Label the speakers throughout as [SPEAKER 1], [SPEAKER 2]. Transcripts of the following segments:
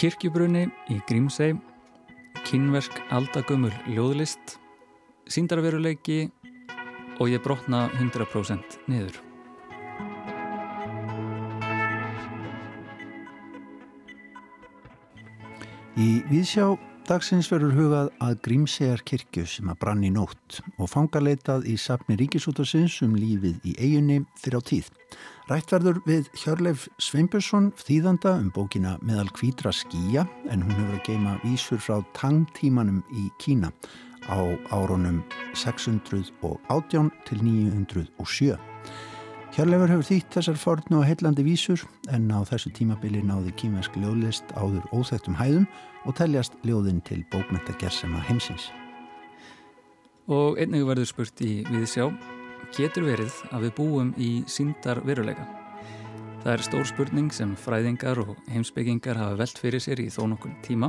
[SPEAKER 1] Kirkjubrunni í Grímsei, kynversk aldagömmul ljóðlist, síndarveruleiki og ég brotna 100% niður.
[SPEAKER 2] Í Víðsjá dagsins verður hugað að Grímsegar kirkju sem að brann í nótt og fangaleitað í sapni Ríkisútarsins um lífið í eiginni fyrir á tíð. Rættverður við Hjörleif Sveinbjörnsson þýðanda um bókina Meðal kvítra skýja en hún hefur að geima vísur frá tangtímanum í Kína á árunum 618 til 907. Hjörleifur hefur þýtt þessar fornu og heillandi vísur en á þessu tímabili náði kímersk ljóðlist áður óþægtum hæðum og teljast ljóðin til bókmentagersema heimsins.
[SPEAKER 1] Og einnig verður spurt í Viðsjá getur verið að við búum í síndar veruleika. Það er stór spurning sem fræðingar og heimsbyggingar hafa velt fyrir sér í þó nokkur tíma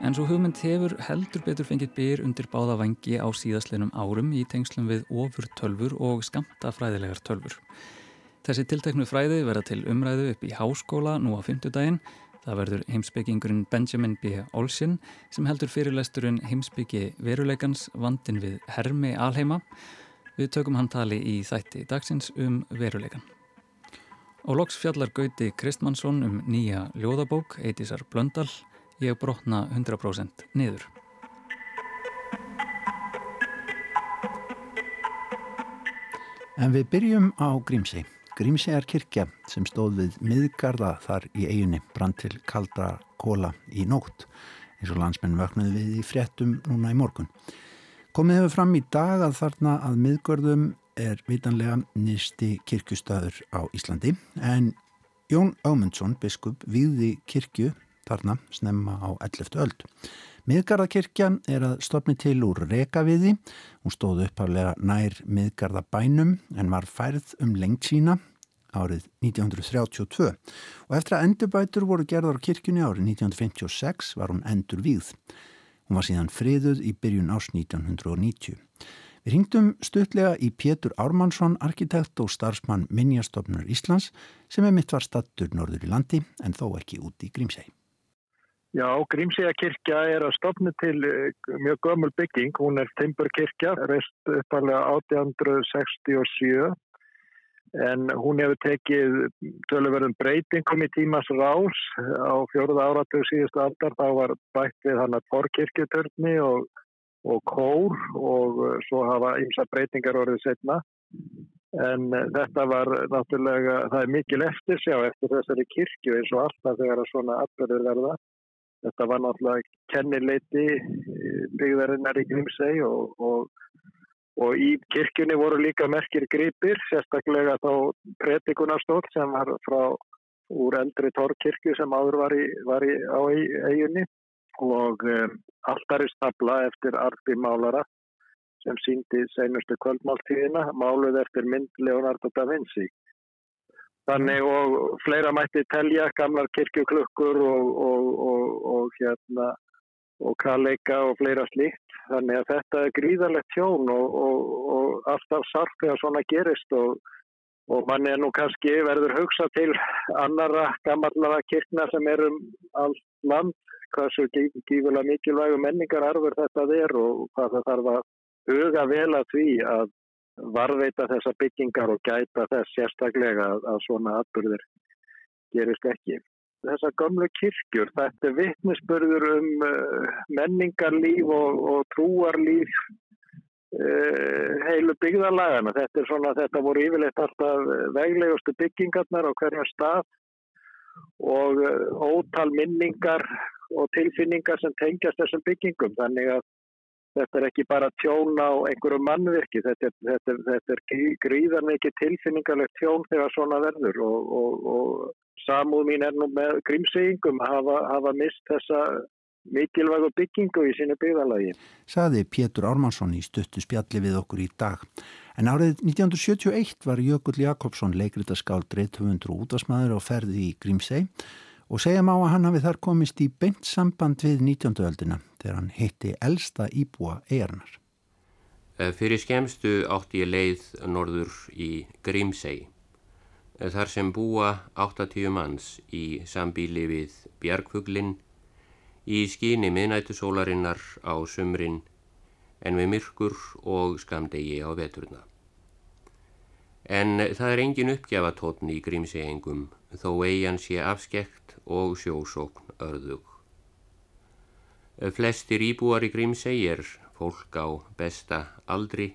[SPEAKER 1] en svo hugmynd hefur heldur betur fengið byr undir báða vangi á síðastlinum árum í tengslum við ofur tölfur og skamta fræðilegar tölfur. Þessi tilteknu fræði verða til umræðu upp í háskóla nú á fymtudaginn. Það verður heimsbyggingurinn Benjamin B. Olsen sem heldur fyrirlesturinn heimsbyggi veruleikans vandin við Hermi Alheima Við tökum hann tali í þætti dagsins um veruleikan. Og loks fjallar Gauti Kristmannsson um nýja ljóðabók, Eitísar Blöndal, Ég brotna 100% niður.
[SPEAKER 2] En við byrjum á Grímsi. Grímsi er kirkja sem stóð við miðgarða þar í eiginni brand til kaldra kóla í nótt eins og landsmenn vöknuði við í fréttum núna í morgun. Komið hefur fram í dag að þarna að miðgörðum er vitanlega nýsti kirkustæður á Íslandi en Jón Ámundsson, biskup, viði kirkju þarna snemma á 11. öld. Miðgarðakirkjan er að stopni til úr rekaviði, hún stóð uppaflega nær miðgarðabænum en var færð um lengt sína árið 1932 og eftir að endurbætur voru gerðar á kirkjunni árið 1956 var hún endur víð. Hún var síðan friðuð í byrjun ás 1990. Við ringdum stuttlega í Pétur Ármannsson, arkitekt og starfsmann Minjastofnur Íslands sem er mitt var stattur norður í landi en þó ekki út í Grímsæ.
[SPEAKER 3] Já, Grímsæjakirkja er að stopna til eh, mjög gömul bygging. Hún er Timburkirkja, rest uppalega 1867 en hún hefur tekið tölurverðum breytingum í tímas rás á fjóruða áratug síðustu aldar þá var bætt við hann að forkirkjutörni og, og kór og uh, svo hafa ymsa breytingar orðið setna en uh, þetta var náttúrulega, það er mikil eftir sjá eftir þessari kirkju eins og alltaf þegar að svona atbyrður verða. Þetta var náttúrulega kennileiti byggðarinnar í Grímsei og, og Og í kirkjunni voru líka merkir gripir, sérstaklega þá pretikunarstól sem var frá úr eldri torrkirkju sem áður var, í, var í, á eiginni og um, alltaristabla eftir Arbi Málara sem síndi seinustu kvöldmáltíðina, máluð eftir mynd Leonardo da Vinci. Þannig og fleira mætti telja, gamlar kirkjuklukkur og, og, og, og hérna og kalleika og fleira slíkt þannig að þetta er gríðarlegt tjón og, og, og alltaf sarf þegar svona gerist og, og mann er nú kannski verður hugsa til annara gammallara kirkna sem er um allt land svo gífulega mikilvægu menningararfur þetta er og hvað það þarf að huga vel að því að varveita þessa byggingar og gæta þess sérstaklega að, svona atbyrðir gerist ekki þessar gamlu kirkjur. Þetta er vittnesbörður um uh, menningarlíf og, og trúarlíf uh, heilu byggðarlagana. Þetta svona, þetta voru yfirleitt alltaf veglegustu byggingarnar á hverjum stað og uh, ótal minningar og tilfinningar sem tengjast þessum byggingum. Þannig að þetta er ekki bara tjón á einhverju mannvirki, þetta er, þetta er, þetta er gríðar mikið tilfinningarlegt tjón þegar svona verður og, og, og samúð mín er nú með grímsegingum að hafa, hafa mist þessa mikilvægu byggingu í sínu byggðalagi.
[SPEAKER 2] Saði Pétur Ármannsson í stuttu spjalli við okkur í dag. En árið 1971 var Jökull Jakobsson leikritaskál dreithöfundur og útvarsmaður á ferði í Grímseg og segjum á að hann hafi þar komist í beint samband við 19. öldina þegar hann hitti elsta íbúa eigarnar.
[SPEAKER 4] Eh, fyrir skemstu átti ég leið norður í Grímsei eh, þar sem búa 80 manns í sambíli við Bjargfuglinn í skíni miðnættusólarinnar á sumrin en við myrkur og skamdegi á veturna. En það er engin uppgjafatótn í Grímseiengum þó eigin sé afskekt og sjósókn örðug. Flestir íbúar í Grímsei er fólk á besta aldri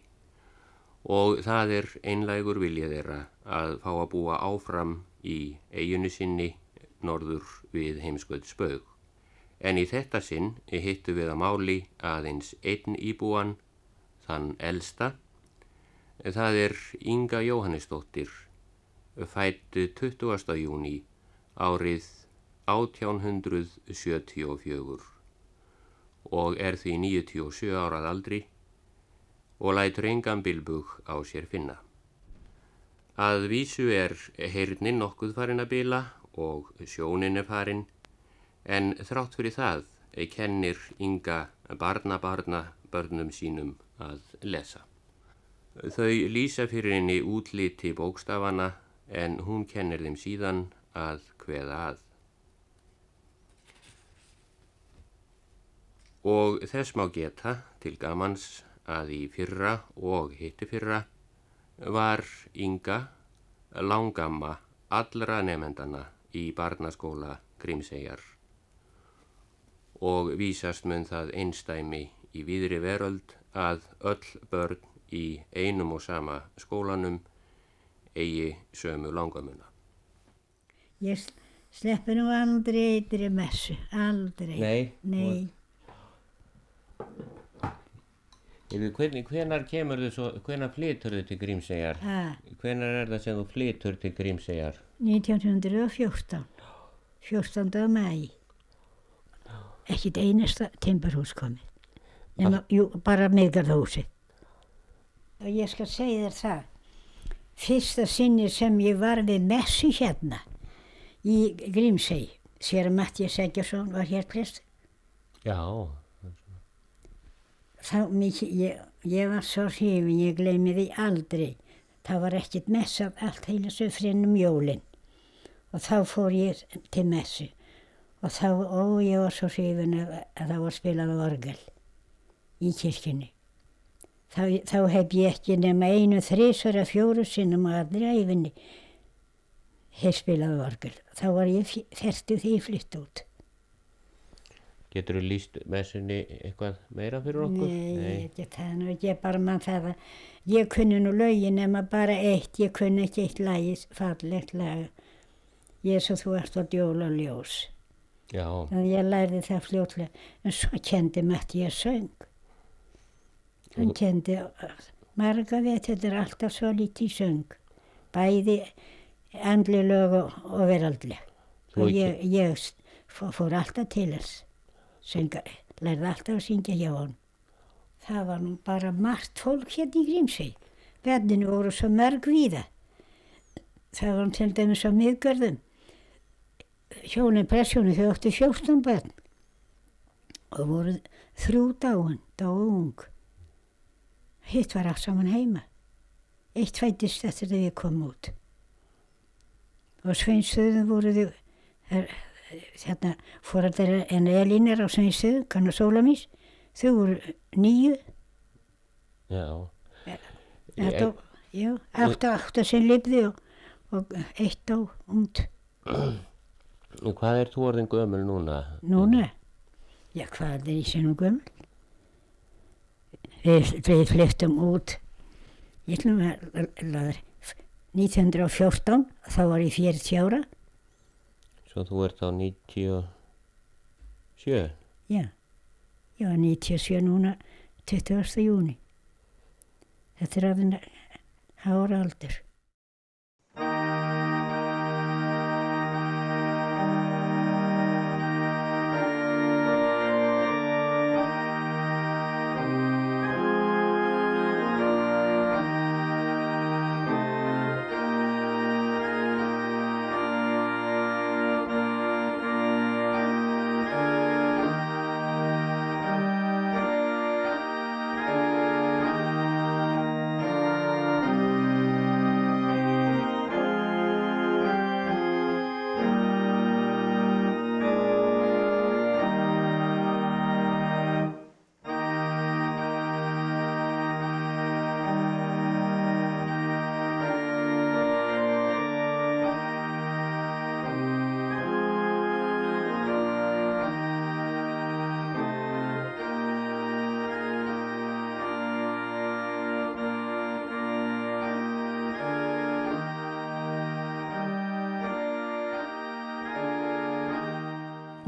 [SPEAKER 4] og það er einlægur viljað þeirra að fá að búa áfram í eiginni sinni norður við heimskvöld spög. En í þetta sinn hittu við að máli aðeins einn íbúan, þann elsta. Það er Inga Jóhannesdóttir, fættu 20. júni árið 1874 og er því 97 árað aldri og lætur engan bilbug á sér finna. Að vísu er heyrnin nokkuð farin að bila og sjónin er farin en þrátt fyrir það kennir ynga barnabarna börnum sínum að lesa. Þau lýsa fyrir henni útliti bókstafana en hún kennir þeim síðan að hveða að. og þess má geta til gamans að í fyrra og hitti fyrra var Inga langamma allra nefendana í barnaskóla Grímsegjar og vísast mun það einstæmi í víðri veröld að öll börn í einum og sama skólanum eigi sömu langamuna.
[SPEAKER 5] Ég sleppi nú aldrei eitri messu, aldrei.
[SPEAKER 4] Nei?
[SPEAKER 5] Nei.
[SPEAKER 4] Hvernig, hvenar kemur þau svo, hvenar flytur þau til Grímsegjar?
[SPEAKER 5] Ha,
[SPEAKER 4] Hvenar er það sem þú flytur til Grímsegjar?
[SPEAKER 5] 1914. 14. mæ. Ekkit einasta timburhús komið. Nema, jú, bara miðgarðhúsi. Og ég skal segja þér það. Fyrsta sinni sem ég var við messu hérna í Grímseg, sér að Mattias Eggersson var hér prest.
[SPEAKER 4] Já,
[SPEAKER 5] þá mikið, ég, ég var svo hrifin, ég gleymi því aldrei. Það var ekkert messað allt heila söfrinum jólinn og þá fór ég til messu og þá, ó ég var svo hrifin að, að það var spilað orgel í kirkjunni. Þá, þá hef ég ekki nema einu þrísvara fjóru sinnum á allri æfinni hef spilað orgel. Þá var ég færtu því flytt út.
[SPEAKER 4] getur þú líst messunni eitthvað meira fyrir okkur?
[SPEAKER 5] Nei, ég get það nú ekki, ég bara mann það að ég kunni nú lögin nema bara eitt, ég kunni ekki eitt lagis, fallegt lag. Jésu þú ert á djóla ljós.
[SPEAKER 4] Já,
[SPEAKER 5] Þannig ég lærði það fljótlega, en svo kendi Matti ég söng. Hann kendi marga veit, þetta er alltaf svo lítið söng. Bæði andlileg og, og veraldleg. Og ég, ég fór alltaf til þess. Sönga, lærði alltaf að syngja hjá hann. Það var nú bara margt fólk hérna í Grímsvei. Bjarninu voru svo mörg víða. Það var til dæmis á miðgörðum. Hjónin, presshjónin, þau áttu 14 börn. Og voru þrjú dáin, dáu ung. Hitt var allt saman heima. Eitt fættist eftir að við komum út. Og sveinstöðum voru þau, hérna, fórættar en Elínar á sveinstöðum, kannar Sólamís, þau voru nýju.
[SPEAKER 4] já.
[SPEAKER 5] Þetta, já, átta, átta sem lifði og, og eitt á út.
[SPEAKER 4] Og hvað er þú orðin gömul núna?
[SPEAKER 5] Núna? Já, hvað er í sinum gömul? Við, við flyttum út, ég ætlum að laður, 1914, þá var ég 40 ára,
[SPEAKER 4] Svo þú ert á 97?
[SPEAKER 5] já, ég var 97 núna, 20. júni. Þetta er aðeins hára aldur.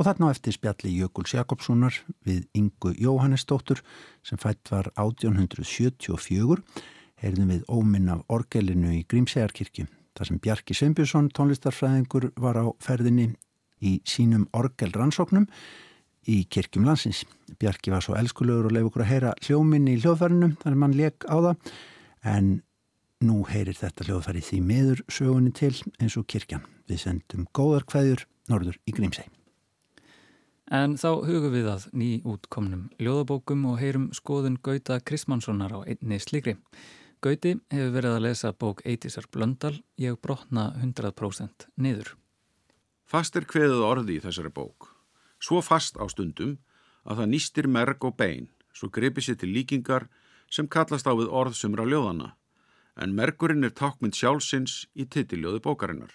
[SPEAKER 2] Og þarna á eftir spjalli Jökuls Jakobssonar við Ingu Jóhannesdóttur sem fætt var 1874 heyrðum við óminn af orgelinu í Grímsegarkirkju þar sem Bjarki Sveinbjörnsson tónlistarfræðingur var á ferðinni í sínum orgelrannsóknum í kirkjum landsins. Bjarki var svo elskulegur og leif okkur að heyra hljóminn í hljóðfærinu þar mann leik á það en nú heyrir þetta hljóðfæri því meður sögunni til eins og kirkjan. Við sendum góðar hveðjur norður í Grímsei.
[SPEAKER 1] En þá hugum við að ný útkomnum ljóðabókum og heyrum skoðun Gauta Kristmannssonar á einni slikri. Gauti hefur verið að lesa bók Eitísar Blöndal, ég brotna 100% niður.
[SPEAKER 6] Fast er hveðuð orði í þessari bók. Svo fast á stundum að það nýstir merg og bein, svo greipir sér til líkingar sem kallast á við orð sumra ljóðana, en mergurinn er tákmynd sjálfsins í titiljóðu bókarinnar.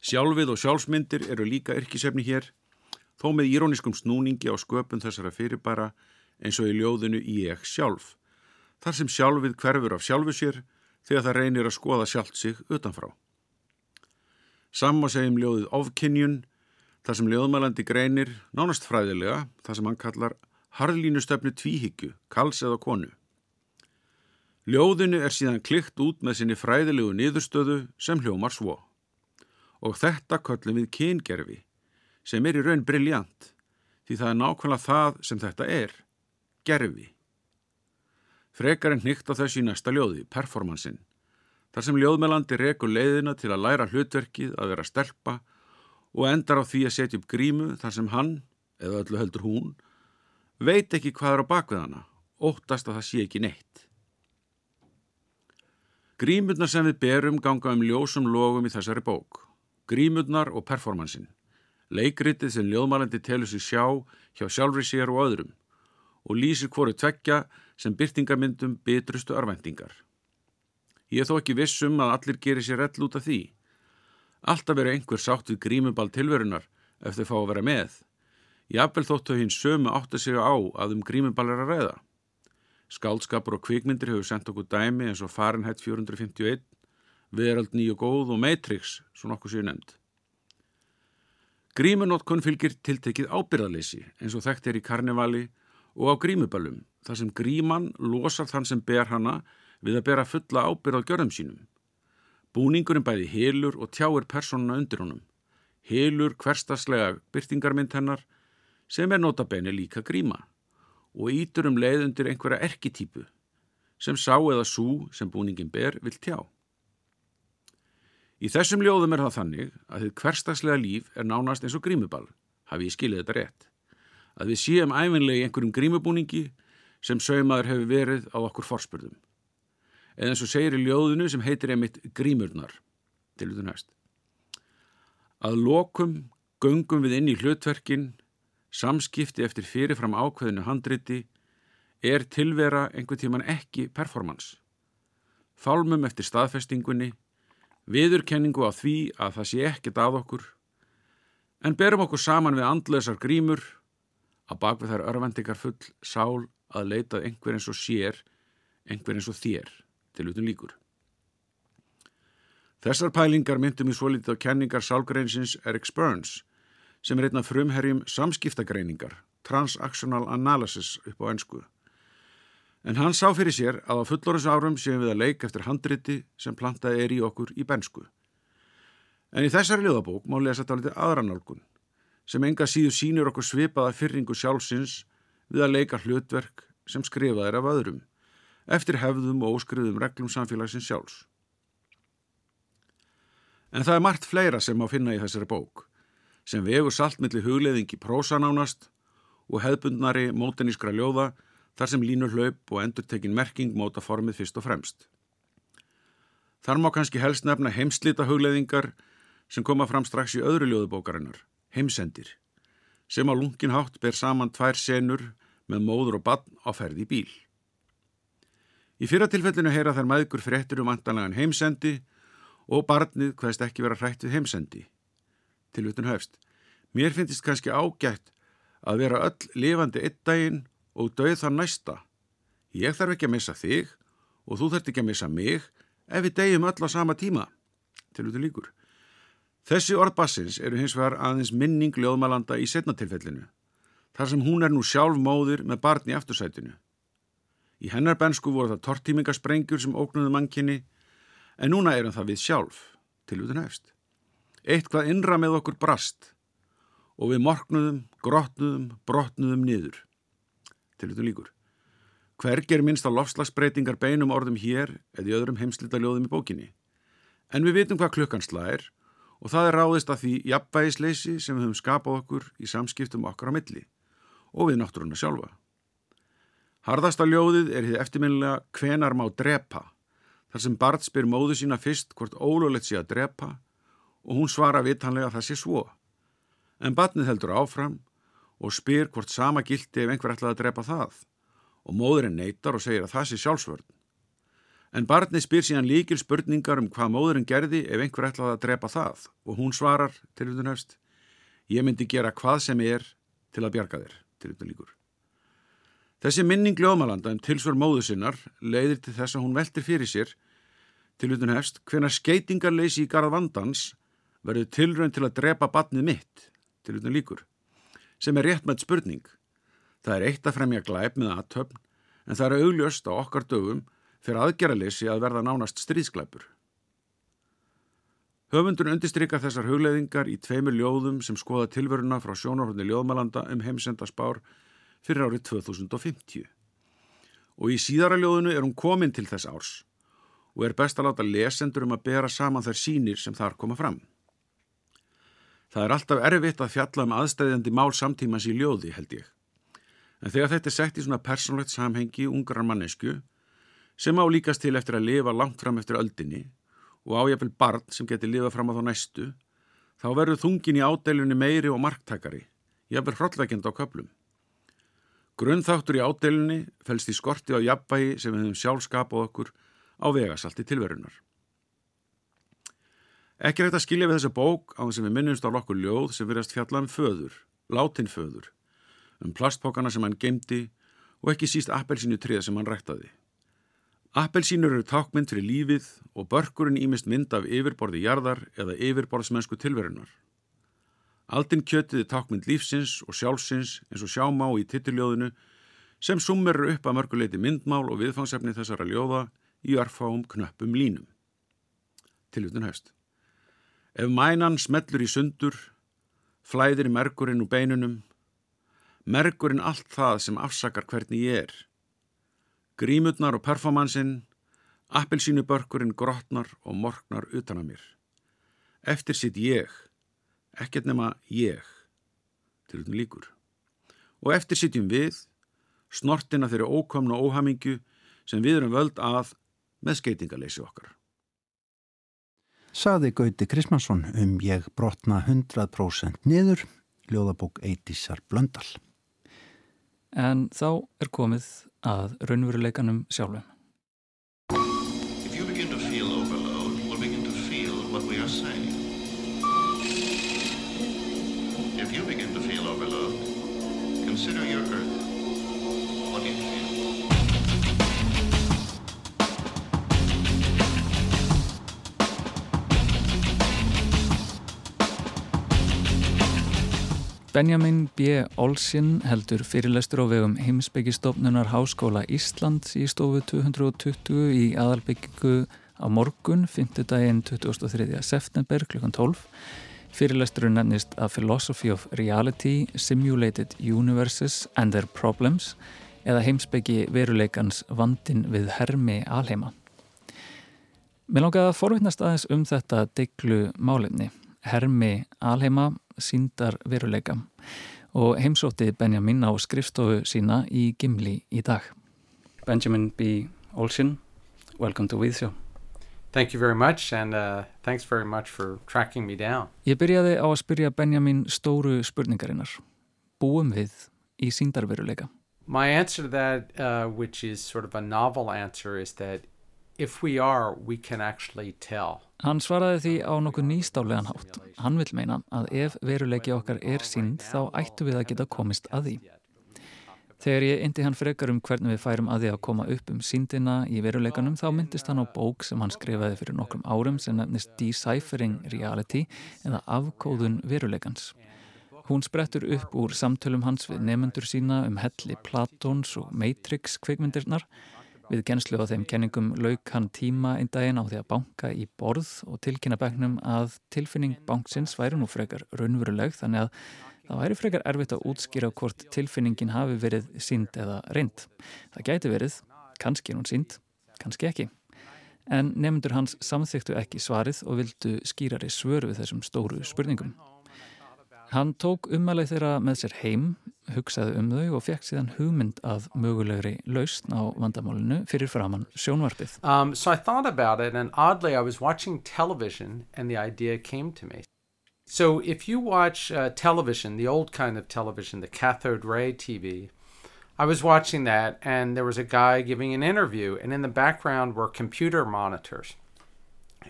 [SPEAKER 6] Sjálfið og sjálfsmyndir eru líka yrkisefni hér, þó með íróniskum snúningi á sköpun þessara fyrirbæra eins og í ljóðinu Ég sjálf, þar sem sjálfið hverfur af sjálfu sér þegar það reynir að skoða sjálft sig utanfrá. Samma segjum ljóðið ofkinnjun, þar sem ljóðmælandi greinir, nánast fræðilega, þar sem hann kallar harðlínustöfnu tvíhyggju, kals eða konu. Ljóðinu er síðan klikt út með sinni fræðilegu niðurstöðu sem hljómar svo. Og þetta köllum við kyngerfi sem er í raun briljant því það er nákvæmlega það sem þetta er, gerfi. Frekar en hnygt á þessu í næsta ljóði, performansin, þar sem ljóðmelandi rekur leiðina til að læra hlutverkið að vera stelpa og endar á því að setja upp grímu þar sem hann, eða öllu heldur hún, veit ekki hvað er á bakvið hana, óttast að það sé ekki neitt. Grímurnar sem við berum ganga um ljósum logum í þessari bók, grímurnar og performansin leikritið sem ljóðmælandi telur sig sjá hjá sjálfri sér og öðrum og lýsir hvoru tvekja sem byrtingamyndum bitrustu örvendingar. Ég þó ekki vissum að allir gerir sér rell út af því. Alltaf verður einhver sátt við grímubal tilverunar ef þau fá að vera með. Jafnvel þóttu hins sömu átt að segja á að um grímubal er að ræða. Skáldskapur og kvikmyndir hefur sendt okkur dæmi eins og Fahrenheit 451, Verald nýju góð og Matrix, svo nokkuð séu nefnd. Grímunótkun fylgir tiltekið ábyrðaleysi eins og þekkt er í karnevali og á grímuballum þar sem gríman losar þann sem ber hana við að bera fulla ábyrð á gjörðum sínum. Búningurinn bæði helur og tjáir personuna undir honum. Helur hverstaslega byrtingarmynd hennar sem er notabene líka gríma og ítur um leið undir einhverja erketýpu sem sá eða sú sem búningin ber vil tjá. Í þessum ljóðum er það þannig að þið hverstagslega líf er nánast eins og grímuball, hafi ég skilið þetta rétt. Að við séum æfinlega í einhverjum grímubúningi sem saumaður hefur verið á okkur forspörðum. Eða eins og segir í ljóðinu sem heitir einmitt grímurnar, til og næst. Að lokum göngum við inn í hlutverkin, samskipti eftir fyrirfram ákveðinu handriti, er tilvera einhver tíman ekki performance. Fálmum eftir staðfestingunni, viðurkenningu á því að það sé ekkert að okkur, en berum okkur saman við andlösar grímur, að bakvið þær örvendingar full sál að leitað einhver eins og sér, einhver eins og þér, til utan líkur. Þessar pælingar myndum í svo litið á kenningar sálgreinsins Eric Burns, sem er einna frumherjum samskiptagreiningar, transactional analysis upp á ennsku. En hann sá fyrir sér að á fullorins árum séum við að leik eftir handriti sem plantaði er í okkur í bensku. En í þessari ljóðabók má lesa þetta litið aðranálgun sem enga síðu sínur okkur svipaða fyrringu sjálfsins við að leika hlutverk sem skrifaðir af öðrum eftir hefðum og óskriðum reglum samfélagsins sjálfs. En það er margt fleira sem má finna í þessari bók sem vegur saltmiðli hugleðingi prósanánast og hefðbundnari mótenískra ljóða þar sem línur hlaup og endurtekin merking móta formið fyrst og fremst. Þar má kannski helst nefna heimslita hugleðingar sem koma fram strax í öðru ljóðubókarinnar, heimsendir, sem á lungin hátt ber saman tvær senur með móður og bann á ferði bíl. Í fyrra tilfellinu heyra þær maðgur fréttur um andanlegan heimsendi og barnið hvaðist ekki vera hrætt við heimsendi. Tilvutun höfst. Mér finnist kannski ágætt að vera öll lifandi eitt daginn og döið það næsta. Ég þarf ekki að missa þig og þú þarf ekki að missa mig ef við degjum öll á sama tíma. Til út í líkur. Þessi orð bassins eru hins vegar aðeins minning ljóðmalanda í setnatilfellinu, þar sem hún er nú sjálf móðir með barn í aftursætinu. Í hennar bensku voru það tortímingasprengjur sem óknuðu mannkinni, en núna erum það við sjálf, til út en hefst. Eitt hvað innra með okkur brast og við morgnuðum, grotnuðum, brotnuðum niður. Til en líkur. Hvergi er minnst á lofslagsbreytingar beinum orðum hér eða í öðrum heimslita ljóðum í bókinni. En við vitum hvað klukkan slæðir og það er ráðist af því jafnbægisleysi sem við höfum skapað okkur í samskiptum okkar á milli og við náttúruna sjálfa. Harðasta ljóðið er því eftirminnilega hvenar má drepa, þar sem Bart spyr móðu sína fyrst hvort ólulegt sé að drepa og hún svara vitanlega að það sé svo. En batnið heldur áfram og spyr hvort sama gildi ef einhver ætlaði að drepa það og móðurinn neytar og segir að það sé sjálfsvörn. En barnið spyr síðan líkil spurningar um hvað móðurinn gerði ef einhver ætlaði að drepa það og hún svarar til utan höfst Ég myndi gera hvað sem er til að bjarga þér til utan líkur. Þessi minning ljóðmalanda um tilsvör móðu sinnar leiðir til þess að hún veltir fyrir sér til utan höfst hvena skeitingarleysi í garð vandans verður tilrönd til að drepa barnið mitt til utan líkur sem er rétt með spurning. Það er eitt að fremja glæp með aðtöfn en það er augljöst á okkar dögum fyrir aðgerraleysi að verða nánast stríðsklæpur. Höfundun undistrykka þessar hugleðingar í tveimur ljóðum sem skoða tilveruna frá sjónarhóðni ljóðmalanda um heimsendaspár fyrir árið 2050. Og í síðara ljóðunu er hún komin til þess árs og er best að láta lesendur um að bera saman þær sínir sem þar koma fram. Það er alltaf erfitt að fjalla um aðstæðjandi mál samtímas í ljóði, held ég. En þegar þetta er sett í svona persónlegt samhengi ungarar mannesku sem á líkast til eftir að lifa langt fram eftir öldinni og ájafvel barn sem geti lifa fram á þá næstu, þá verður þungin í ádælunni meiri og marktakari, jafnvel hrollveikend á köplum. Grunnþáttur í ádælunni fælst í skorti á jafnbægi sem við hefum sjálf skapað okkur á vegasalti tilverunar. Ekki rægt að skilja við þessa bók á þess að við minnumst á lokkur ljóð sem verðast fjalla um föður, látin föður, um plastpókana sem hann gemdi og ekki síst appelsinu trið sem hann ræktaði. Appelsínur eru tákmynd fyrir lífið og börkurinn ímist mynd af yfirborði jarðar eða yfirborðsmennsku tilverunar. Aldinn kjötiði tákmynd lífsins og sjálfsins eins og sjámá í tittiljóðinu sem summerur upp að mörguleiti myndmál og viðfangsefni þessara ljóða í örfáum knöppum línum. Tilutun höst. Ef mænan smellur í sundur, flæðir merkurinn og beinunum, merkurinn allt það sem afsakar hvernig ég er, Grímurnar og performansinn, appelsínubörkurinn grotnar og morgnar utan að mér. Eftir sitt ég, ekkert nema ég, til utan líkur. Og eftir sittjum við, snortina þeirri ókomna óhamingju sem við erum völd að með skeitingaleysi okkar.
[SPEAKER 2] Saði Gauti Krismansson um ég brotna 100% niður, ljóðabók Eitísar Blöndal.
[SPEAKER 1] En þá er komið að raunveruleikanum sjálfum.
[SPEAKER 7] If you begin
[SPEAKER 1] Benjamin B. Olsson heldur fyrirlestur á vegum heimsbyggistofnunar Háskóla Íslands í stofu 220 í aðalbyggingu á morgun, 5. daginn 23. september kl. 12. Fyrirlesturinn nefnist A Philosophy of Reality, Simulated Universes and Their Problems eða heimsbyggi veruleikans vandin við hermi alheima. Mér langaði að forvittnast aðeins um þetta deglu málefni. Hermi alheima síndar veruleika og heimsótti Benjamin á skrifstofu sína í Gimli í dag. Benjamin B. Olsson, welcome to Show.
[SPEAKER 8] Thank you very much and uh, thanks very much for tracking me down.
[SPEAKER 1] Ég byrjaði á að spyrja Benjamin stóru spurningarinnar. Búum við í síndarveruleika?
[SPEAKER 8] My answer to that, uh, which is sort of a novel answer, is that if we are, we can actually tell.
[SPEAKER 1] Hann svaraði því á nokkuð nýstálegan hátt. Hann vil meina að ef veruleiki okkar er sínd þá ættu við að geta komist að því. Þegar ég indi hann frekar um hvernig við færum að því að koma upp um síndina í veruleikanum þá myndist hann á bók sem hann skrifaði fyrir nokkrum árum sem nefnist Deciphering Reality eða afkóðun veruleikans. Hún sprettur upp úr samtölum hans við nefnendur sína um helli Platons og Matrix kvikmyndirnar. Við genslu á þeim kenningum lauk hann tíma einn daginn á því að banka í borð og tilkynna begnum að tilfinning banksins væri nú frekar raunveruleg þannig að Það væri frekar erfitt að útskýra hvort tilfinningin hafi verið sínd eða reynd. Það gæti verið, kannski er hún sínd, kannski ekki. En nefndur hans samþyktu ekki svarið og vildu skýrari svör við þessum stóru spurningum. Hann tók þeirra með sér heim, hugsaði um þau og fekk síðan hugmynd mögulegri lausn á vandamálinu fyrir framann sjónvarpið.
[SPEAKER 8] Um, so I thought about it and oddly I was watching television and the idea came to me. So if you watch uh, television, the old kind of television, the cathode ray TV, I was watching that and there was a guy giving an interview, and in the background were computer monitors.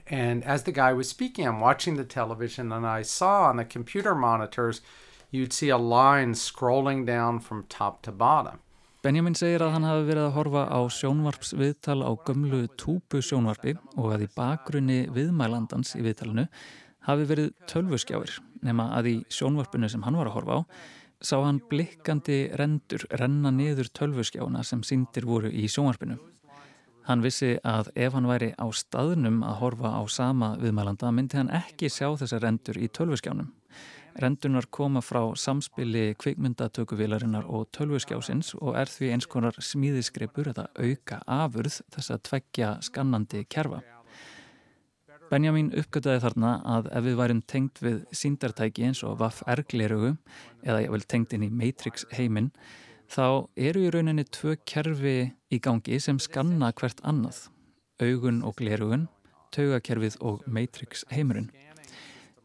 [SPEAKER 8] And as the guy was speaking, I'm watching the television, and I saw on the computer monitors, you'd see a line scrolling down from top to bottom.
[SPEAKER 1] Benjamin segir að hann hafi verið að horfa á sjónvarpsviðtal á gömlu túpu sjónvarpi og að í bakgrunni viðmælandans í viðtalinu hafi verið tölvuskjáir nema að í sjónvarpinu sem hann var að horfa á sá hann blikkandi rendur renna niður tölvuskjána sem síndir voru í sjónvarpinu. Hann vissi að ef hann væri á staðnum að horfa á sama viðmælanda myndi hann ekki sjá þessar rendur í tölvuskjánum. Rendunar koma frá samspili kvikmyndatökuvilarinnar og tölvuskjásins og er því eins konar smíðisgripur eða auka afurð þess að tveggja skannandi kerfa. Benjamin uppgötaði þarna að ef við værum tengt við síndartæki eins og vaff erglerugu eða ég vil tengt inn í Matrix heiminn þá eru í rauninni tvö kerfi í gangi sem skanna hvert annað, augun og glerugun, taugakerfið og Matrix heimurinn.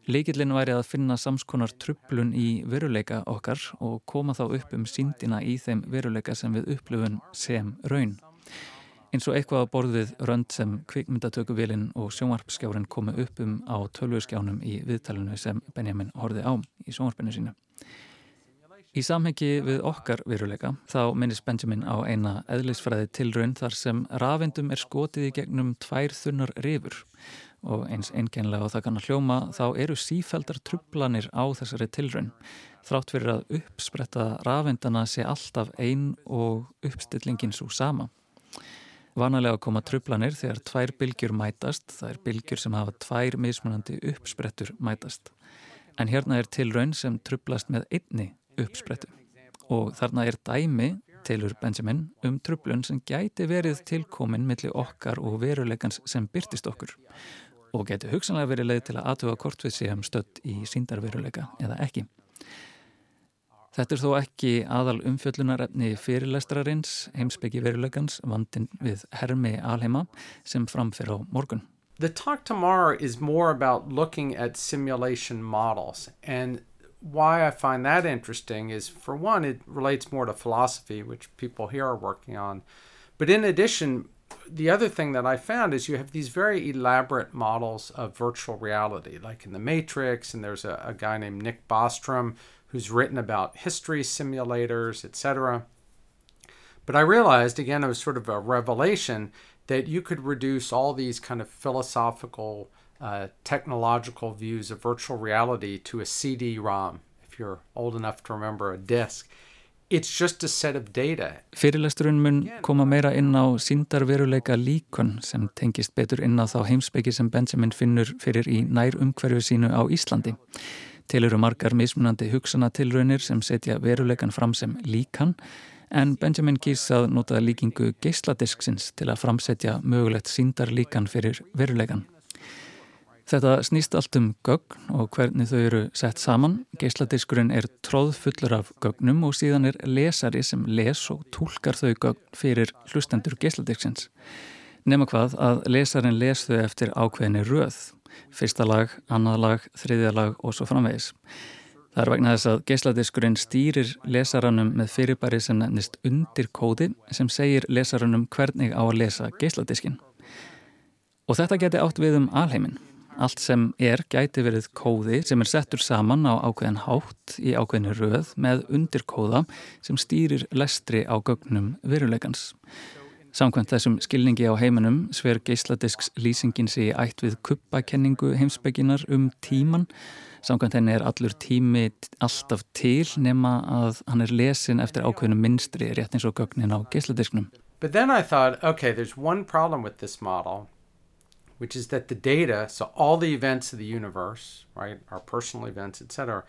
[SPEAKER 1] Leikillin væri að finna samskonar trublun í veruleika okkar og koma þá upp um síndina í þeim veruleika sem við upplöfum sem raun eins og eitthvað á borðið rönd sem kvikmyndatökuvilin og sjónvarpskjárin komu upp um á tölvurskjánum í viðtalinu sem Benjamin horfið á í sjónvarpinu sínu. Í samhengi við okkar veruleika þá minnist Benjamin á eina eðlisfræði tilraun þar sem rafindum er skotið í gegnum tvær þunnar rifur og eins einkennlega og það kannar hljóma þá eru sífældar trublanir á þessari tilraun þrátt fyrir að uppspretta rafindana sé alltaf einn og uppstillingin svo sama. Vanalega koma trublanir þegar tvær bylgjur mætast, það er bylgjur sem hafa tvær mismunandi uppsprettur mætast. En hérna er tilraun sem trublast með einni uppsprettu. Og þarna er dæmi, tilur Benjamin, um trublun sem gæti verið tilkomin millir okkar og veruleikans sem byrtist okkur. Og geti hugsanlega verið leið til að aðtuga kortvið séum stödd í síndarveruleika eða ekki. Þetta er þó ekki aðal umfjöllunarefni fyrirlestrarins, heimsbyggi verulegans, vandin við Hermi Alheima sem framfyrir á morgun.
[SPEAKER 8] The talk tomorrow is more about looking at simulation models and why I find that interesting is for one it relates more to philosophy which people here are working on but in addition the other thing that I found is you have these very elaborate models of virtual reality like in the Matrix and there's a, a guy named Nick Bostrom who's written about history simulators, etc. But I realized, again, it was sort of a revelation that you could reduce all these kind of philosophical, uh, technological views of virtual reality to a CD ROM, if you're old enough to remember a disk. It's just a set of data.
[SPEAKER 1] Fyrirlesturinn mun koma meira inn á síndarveruleika líkon sem tengist betur inn á þá heimsbyggi sem Benjamin finnur fyrir í nær umhverju sínu á Íslandi. Til eru margar mismunandi hugsanatilraunir sem setja veruleikan fram sem líkan en Benjamin kýrs að nota líkingu geisladisksins til að framsetja mögulegt síndarlíkan fyrir veruleikan. Þetta snýst allt um gögn og hvernig þau eru sett saman. Geisladiskurinn er tróðfullur af gögnum og síðan er lesari sem les og tólkar þau gögn fyrir hlustendur geisladisksins. Nefna hvað að lesarin les þau eftir ákveðinni röð fyrsta lag, annað lag, þriðja lag og svo framvegis. Það er vegna þess að geisladiskurinn stýrir lesaranum með fyrirbæri sem nefnist undir kóði sem segir lesaranum hvernig á að lesa geisladiskin. Og þetta geti átt við um alheimin. Allt sem er gæti verið kóði sem er settur saman á ákveðin hátt í ákveðinu röð með undirkóða sem stýrir lestri á gögnum veruleikans. Samkvæmt þessum skilningi á heiminum sver geisladisks lýsingin sig ætt við kuppakenningu heimsbygginar um tíman. Samkvæmt henni er allur tími alltaf til nema að hann er lesin eftir ákveðinu minstri rétt eins og gögnin á geisladisknum.
[SPEAKER 8] But then I thought, okay, there's one problem with this model which is that the data, so all the events of the universe, right, our personal events, etc.,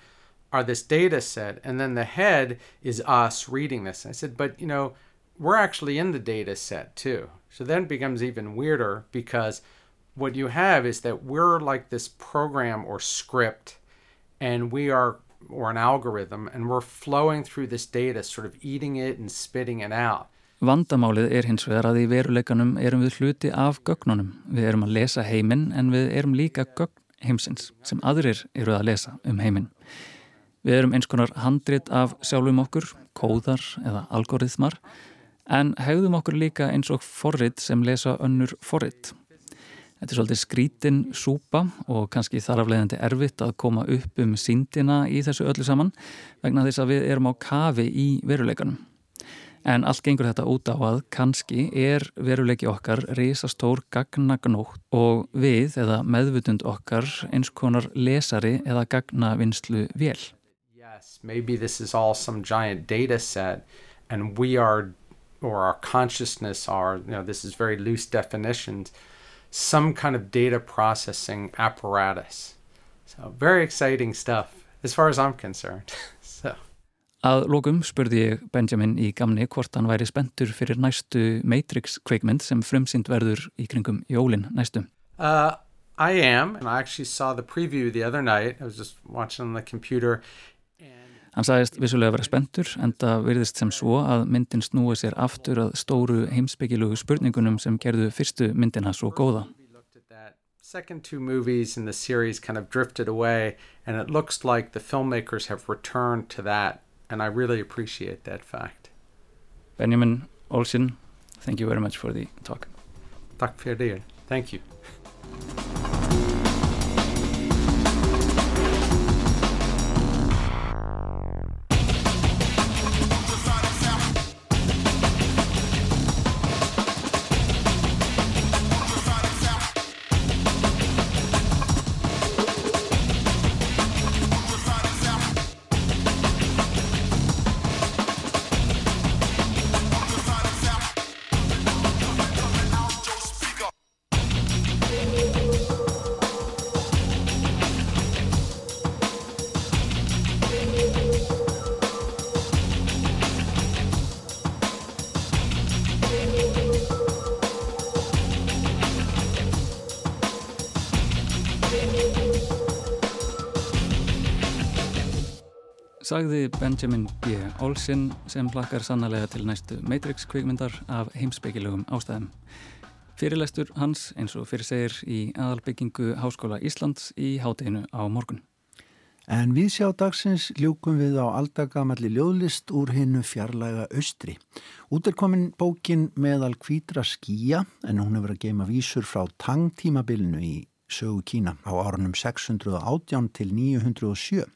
[SPEAKER 8] are this data set, and then the head is us reading this. I said, but you know, we're actually in the data set too. So then it becomes even weirder because what you have is that we're like this program or script, and we are, or an algorithm, and we're flowing through this data, sort of eating it and spitting it out.
[SPEAKER 1] Vandamálið er hins vegar að í veruleikanum erum við hluti af gögnunum. Við erum að lesa heiminn en við erum líka gögn heimsins sem aðrir eru að lesa um heiminn. Við erum eins konar handrit af sjálfum okkur, kóðar eða algoritmar en hegðum okkur líka eins og forrit sem lesa önnur forrit. Þetta er svolítið skrítin súpa og kannski þaraflegandi erfitt að koma upp um síndina í þessu öllu saman vegna þess að við erum á kafi í veruleikanum. En allt gengur þetta út á að kannski er veruleiki okkar reysastór gagnagnótt og við eða meðvutund okkar eins konar lesari eða gagnavinnslu vel.
[SPEAKER 8] Yes, maybe this is all some giant data set and we are, or our consciousness are, you know, this is very loose definitions, some kind of data processing apparatus. So very exciting stuff as far as I'm concerned.
[SPEAKER 1] Að lókum spurði ég Benjamin í gamni hvort hann væri spentur fyrir næstu Matrix kveikmynd sem frumsynd verður í kringum jólin næstu.
[SPEAKER 8] Uh, I am, and I actually saw the preview the other night. I was just watching on the computer.
[SPEAKER 1] Hann sagðist vissulega að vera spentur en það virðist sem svo að myndin snúi sér aftur að stóru heimsbyggilugu spurningunum sem gerðu fyrstu myndina svo góða.
[SPEAKER 8] Second two movies in the series kind of drifted away and it looks like the filmmakers have returned to that and I really appreciate that fact.
[SPEAKER 1] Benjamin Olsen, thank you very much for the talk.
[SPEAKER 8] Tack för det. Thank you.
[SPEAKER 1] Sagði Benjamin B. Olsen sem plakkar sannlega til næstu Matrix kvikmyndar af heimsbyggilögum ástæðum. Fyrirlestur hans eins og fyrir segir í aðalbyggingu Háskóla Íslands í hátteginu á morgun.
[SPEAKER 2] En við sjá dagsins ljúkum við á aldagamalli ljóðlist úr hinnu fjarlæga austri. Út er komin bókin meðal kvítra skýja en hún hefur að geima vísur frá tangtímabilinu í sögu Kína á árunum 618 til 907.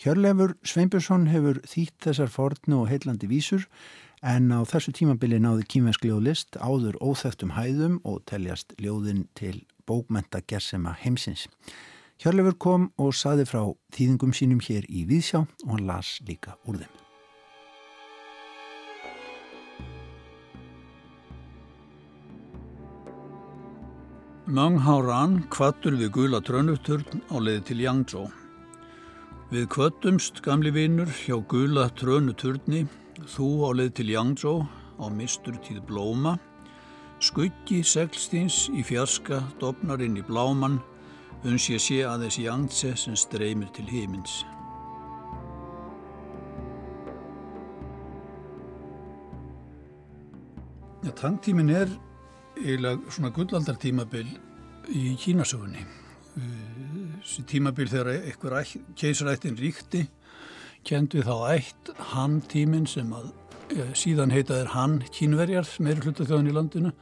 [SPEAKER 2] Hjörlefur Sveinbjörnsson hefur þýtt þessar fornu og heillandi vísur en á þessu tímabili náði kýmvensk ljóðlist áður óþægtum hæðum og teljast ljóðin til bókmenta gersema heimsins. Hjörlefur kom og saði frá þýðingum sínum hér í Víðsjá og hann las líka úr þeim.
[SPEAKER 9] Mang Háran kvattur við gula trönuturn á leiði til Yangzhou. Við kvöttumst, gamli vinnur, hjá gula trönu turni, þú á leið til Yangzhou á mistur tíð blóma, skuggi seglstins í fjarska, dopnar inn í bláman, uns ég sé aðeins Yangtze sem streymir til hímins. Ja, Tangtímin er eiginlega svona gullaldartímabil í Kínasöfunni þessi tímabil þegar einhver keisarættin ríkti kend við þá ætt hann tímin sem að e, síðan heitaðir hann kínverjar meiri hluta þjóðan í landinu.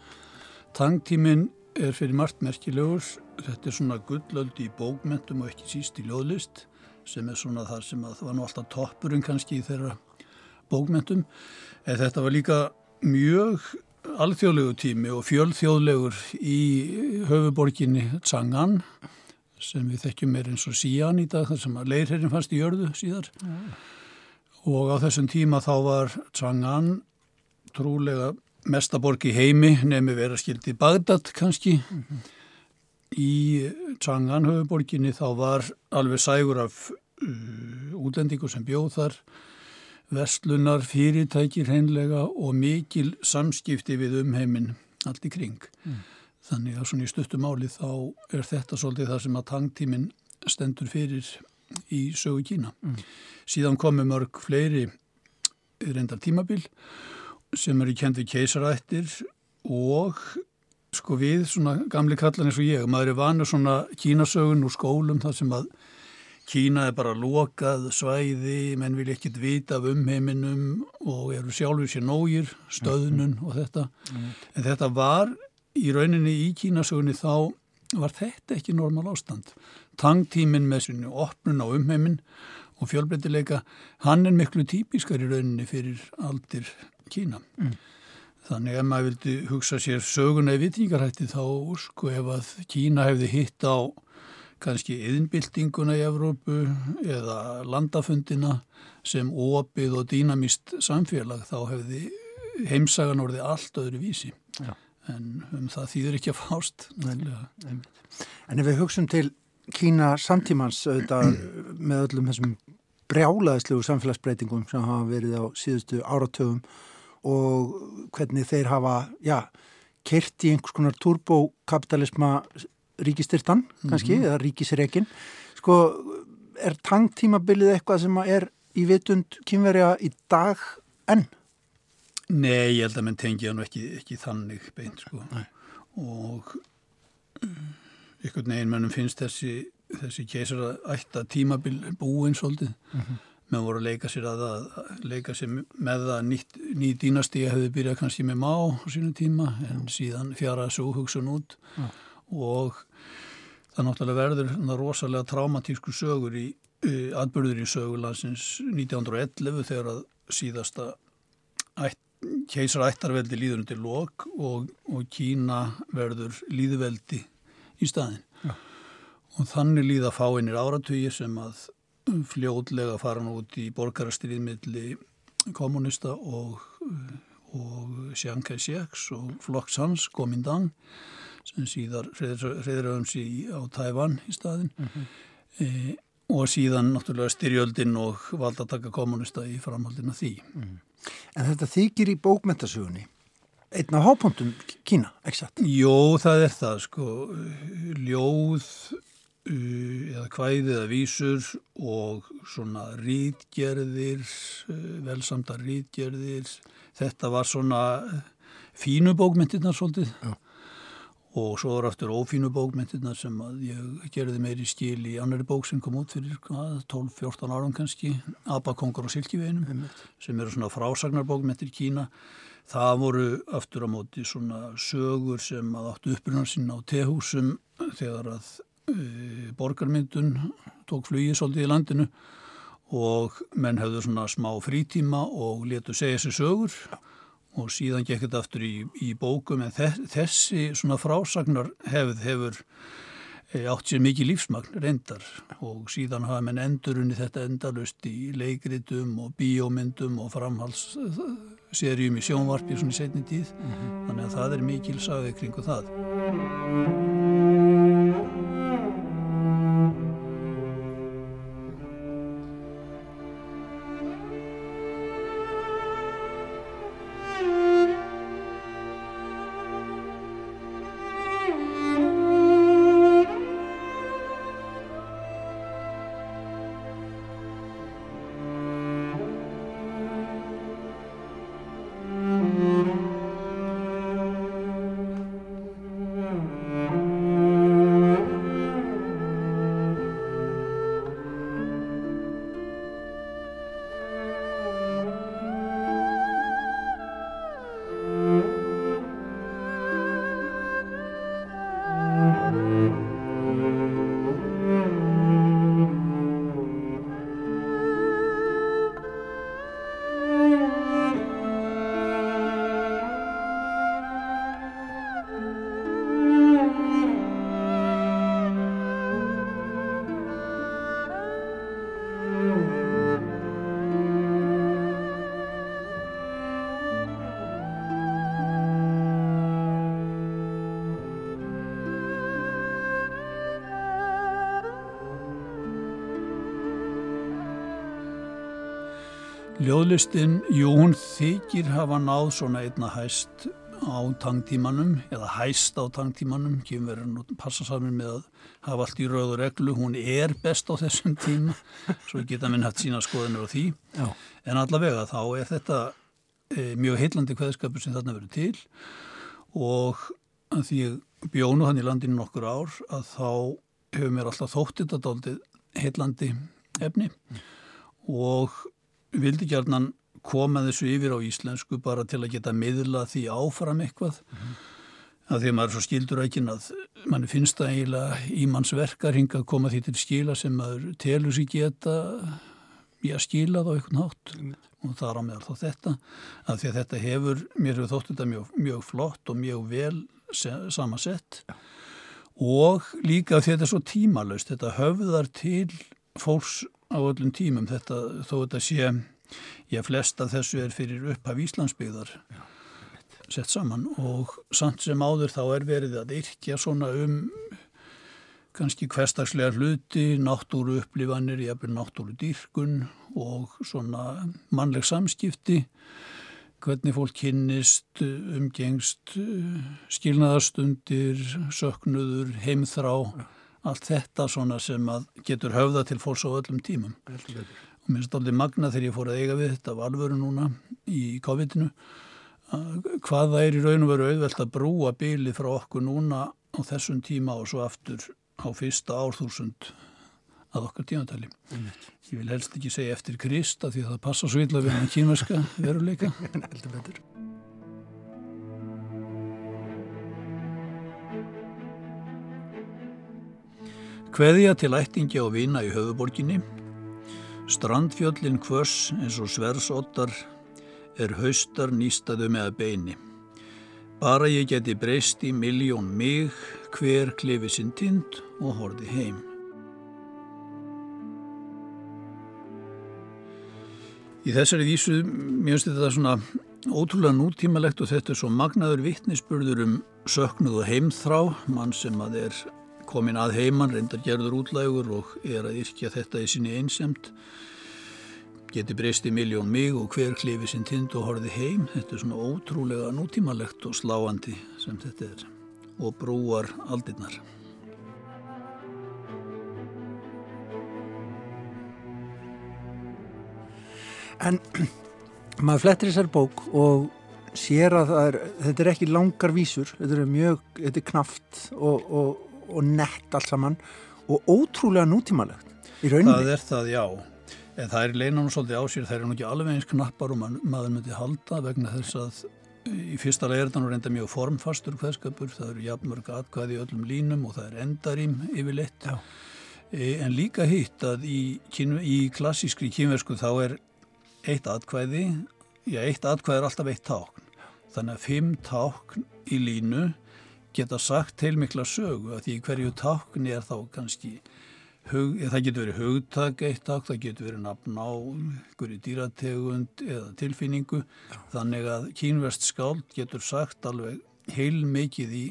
[SPEAKER 9] Tangtímin er fyrir margt merkilegur. Þetta er svona gullöldi í bókmentum og ekki síst í ljóðlist sem er svona þar sem að það var nú alltaf toppurinn kannski í þeirra bókmentum. En þetta var líka mjög alþjóðlegu tími og fjölþjóðlegur í höfuborginni Tsangan sem við þekkjum er eins og sían í dag þar sem að leirherrin fannst í jörðu síðar. Ja. Og á þessum tíma þá var Tsangan trúlega mestaborg í heimi nefnir vera skildi Bagdad kannski. Mm -hmm. Í Tsangan höfuborginni þá var alveg sægur af uh, útlendingu sem bjóð þar, vestlunar, fyrirtækir hreinlega og mikil samskipti við umheimin allt í kring. Mm. Þannig að svona í stuttum áli þá er þetta svolítið það sem að tangtíminn stendur fyrir í sögu Kína. Mm. Síðan komu mörg fleiri reyndar tímabil sem eru kent við keisarættir og sko við svona gamli kallan eins og ég, maður er vanur svona kínasögun úr skólum þar sem að Kína er bara lokað svæði, menn vil ekkit vita af umheiminum og eru sjálfur sér nógir, stöðnun og þetta. En þetta var í rauninni í Kínasögunni þá var þetta ekki normal ástand. Tangtíminn með svona opnun á umheimin og fjölbreytileika, hann er miklu típiskar í rauninni fyrir aldir Kína. Mm. Þannig ef maður vildi hugsa sér söguna í vitningarhætti þá sko ef að Kína hefði hitt á kannski yðinbildinguna í Evrópu eða landafundina sem opið og dýnamist samfélag þá hefði heimsagan orðið allt öðru vísi. Já. En um það þýður ekki að fást.
[SPEAKER 2] En, ef við hugsun til Kína samtímans auðvitað með öllum þessum brjálaðislegu samfélagsbreytingum sem hafa verið á síðustu áratöfum og hvernig þeir hafa, já, kert í einhvers konar turbokapitalisma ríkistyrtan, kannski, mm -hmm. eða ríkisreikin. Sko, er tangtímabilið eitthvað sem er í vitund kynverja í dag enn?
[SPEAKER 9] Nei, ég held að mann tengja nú ekki, ekki þannig beint, sko. Nei. Og ykkur neginn mannum finnst þessi, þessi keisara ætta tímabil búinn svolítið. Mm -hmm með voru að leika sér að, að leika sér með að nýtt, ný dínasti hefði byrjað kannski með má á sínum tíma en Já. síðan fjara þessu hugsun út Já. og það náttúrulega verður rosalega traumatísku sögur í uh, atbyrður í sögulansins 1911 þegar að síðasta ætt, keisar ættarveldi líður undir lok og, og Kína verður líðveldi í staðin Já. og þannig líða fáinir áratugir sem að fljóðlega faran út í borgarastriðmiðli kommunista og, og Chiang Kai-sheks og flokks hans, Gomindang sem síðar hreðraðums á Tævan í staðin mm -hmm. e, og síðan náttúrulega styrjöldin og valdataka kommunista í framhaldina því. Mm.
[SPEAKER 2] En þetta þykir í bókmentasögunni einna hápondum Kína, ekki satt?
[SPEAKER 9] Jó, það er það sko ljóð eða kvæði eða vísur og svona rítgerðir, eh, velsamda rítgerðir. Þetta var svona eh, fínu bókmyndirnar svolítið Já. Og svo var aftur ófínu bókmyndirnar sem ég gerði meiri skil í annari bók sem kom út fyrir 12-14 árum kannski, Abakongur og Silkiveginum sem eru svona frásagnarbókmyndir Kína. Það voru aftur á móti svona sögur sem að áttu upprunar sín á tehúsum þegar að Eh, borgarmyndun tók flugið svolítið í landinu og menn hefðu svona smá frítíma og letu segja sér sögur. Og síðan gekk þetta aftur í, í bókum en þessi svona frásagnar hefð hefur eh, átt sér mikið lífsmagn reyndar. Og síðan hafa menn endurunni þetta endalust í leikritum og bíómyndum og framhalsserjum í sjónvarpi svona í setni tíð. Mm -hmm. þannig að það er mikil sagði kringu það Ljóðlistin, jú, hún þykir hafa náð svona einna hæst á tangtímanum eða hæst á tangtímanum, kemurinn og passa saman með að hafa allt í rauð og reglu, hún er best á þessum tíma, svo geta minn hægt sína skoðinur á því, Já. en allavega þá er þetta e, mjög heillandi hveðskapur sem þarna verður til. Og því ég bjónu hann í landinu nokkur ár að þá hefur mér alltaf þóttið þetta doldið heillandi efni. Og vildi gerðnan koma þessu yfir á íslensku bara til að geta miðla því áfram eitthvað mm. að því að maður er svo skildur ekki að mann finnst það eiginlega í manns verkar hinga að koma því til skila sem maður telur sér geta í að skila þá eitthvað nátt mm. og það er á meðal þá þetta að því að þetta hefur, mér hefur þótt þetta mjög, mjög flott og mjög vel samansett ja. og líka þetta er svo tímalöst þetta höfðar til fólks á öllum tímum þetta þó þetta sé ég flest að þessu er fyrir upphaf Íslandsbyggðar Já, sett saman og samt sem áður þá er verið að yrkja svona um kannski hverstagslega hluti, náttúru upplifanir, jafnveg náttúru dýrkun og svona mannleg samskipti, hvernig fólk kynnist, umgengst, skilnaðarstundir, söknuður, heimþrá, allt þetta svona sem getur höfða til fólks á öllum tímum. Og mér alveg magna þegar ég fór að eiga við þetta af alvöru núna í COVID-inu hvað það er í raun og veru auðvelt að brúa bíli frá okkur núna á þessum tíma og svo aftur á fyrsta árþúsund að okkar tímatæli. Mm. Ég vil helst ekki segja eftir Krista því að það passa svo illa við hann kínverska veruleika. Heldur betur. Hveðja til ættingi á vina í höfuborginni Strandfjöllin hvöss eins og sversottar er haustar nýstaðu með beini. Bara ég geti breyst í miljón mig, hver klifi sinn tind og horfi heim. Í þessari vísu, mér finnst þetta svona ótrúlega nútímalegt og þetta er svo magnaður vittnisspurður um söknuð og heimþrá, mann sem að er komin að heiman, reyndar gerður útlægur og er að yrkja þetta í sinni einsemt geti breyst í miljón mig og hver klifi sinn tind og horfi heim. Þetta er svona ótrúlega nútímalegt og sláandi sem þetta er. Og brúar aldinnar
[SPEAKER 2] En maður flettir þessar bók og sér að er, þetta er ekki langar vísur, þetta er mjög, þetta er knaft og, og, og nett allt saman og ótrúlega nútímalegt í rauninni.
[SPEAKER 9] Það er það, já. En það er leinanum svolítið á sér, það er nú ekki alveg eins knappar og maður myndi halda vegna þess að í fyrsta leið er reynda mjög formfastur hverskapur, það eru jafnmörg atkvæði í öllum línum og það er endarím yfirleitt. E, en líka hitt að í, í klassískri kynversku þá er eitt atkvæði, já eitt atkvæði er alltaf eitt tákn. Þannig að fimm tákn í línu geta sagt heilmikla sögu að því hverju tákni er þá kannski hug, það getur verið hugtak eitt takk, það getur verið nafn á einhverju dýrategund eða tilfinningu. Þannig að kínverst skáld getur sagt alveg heil mikið í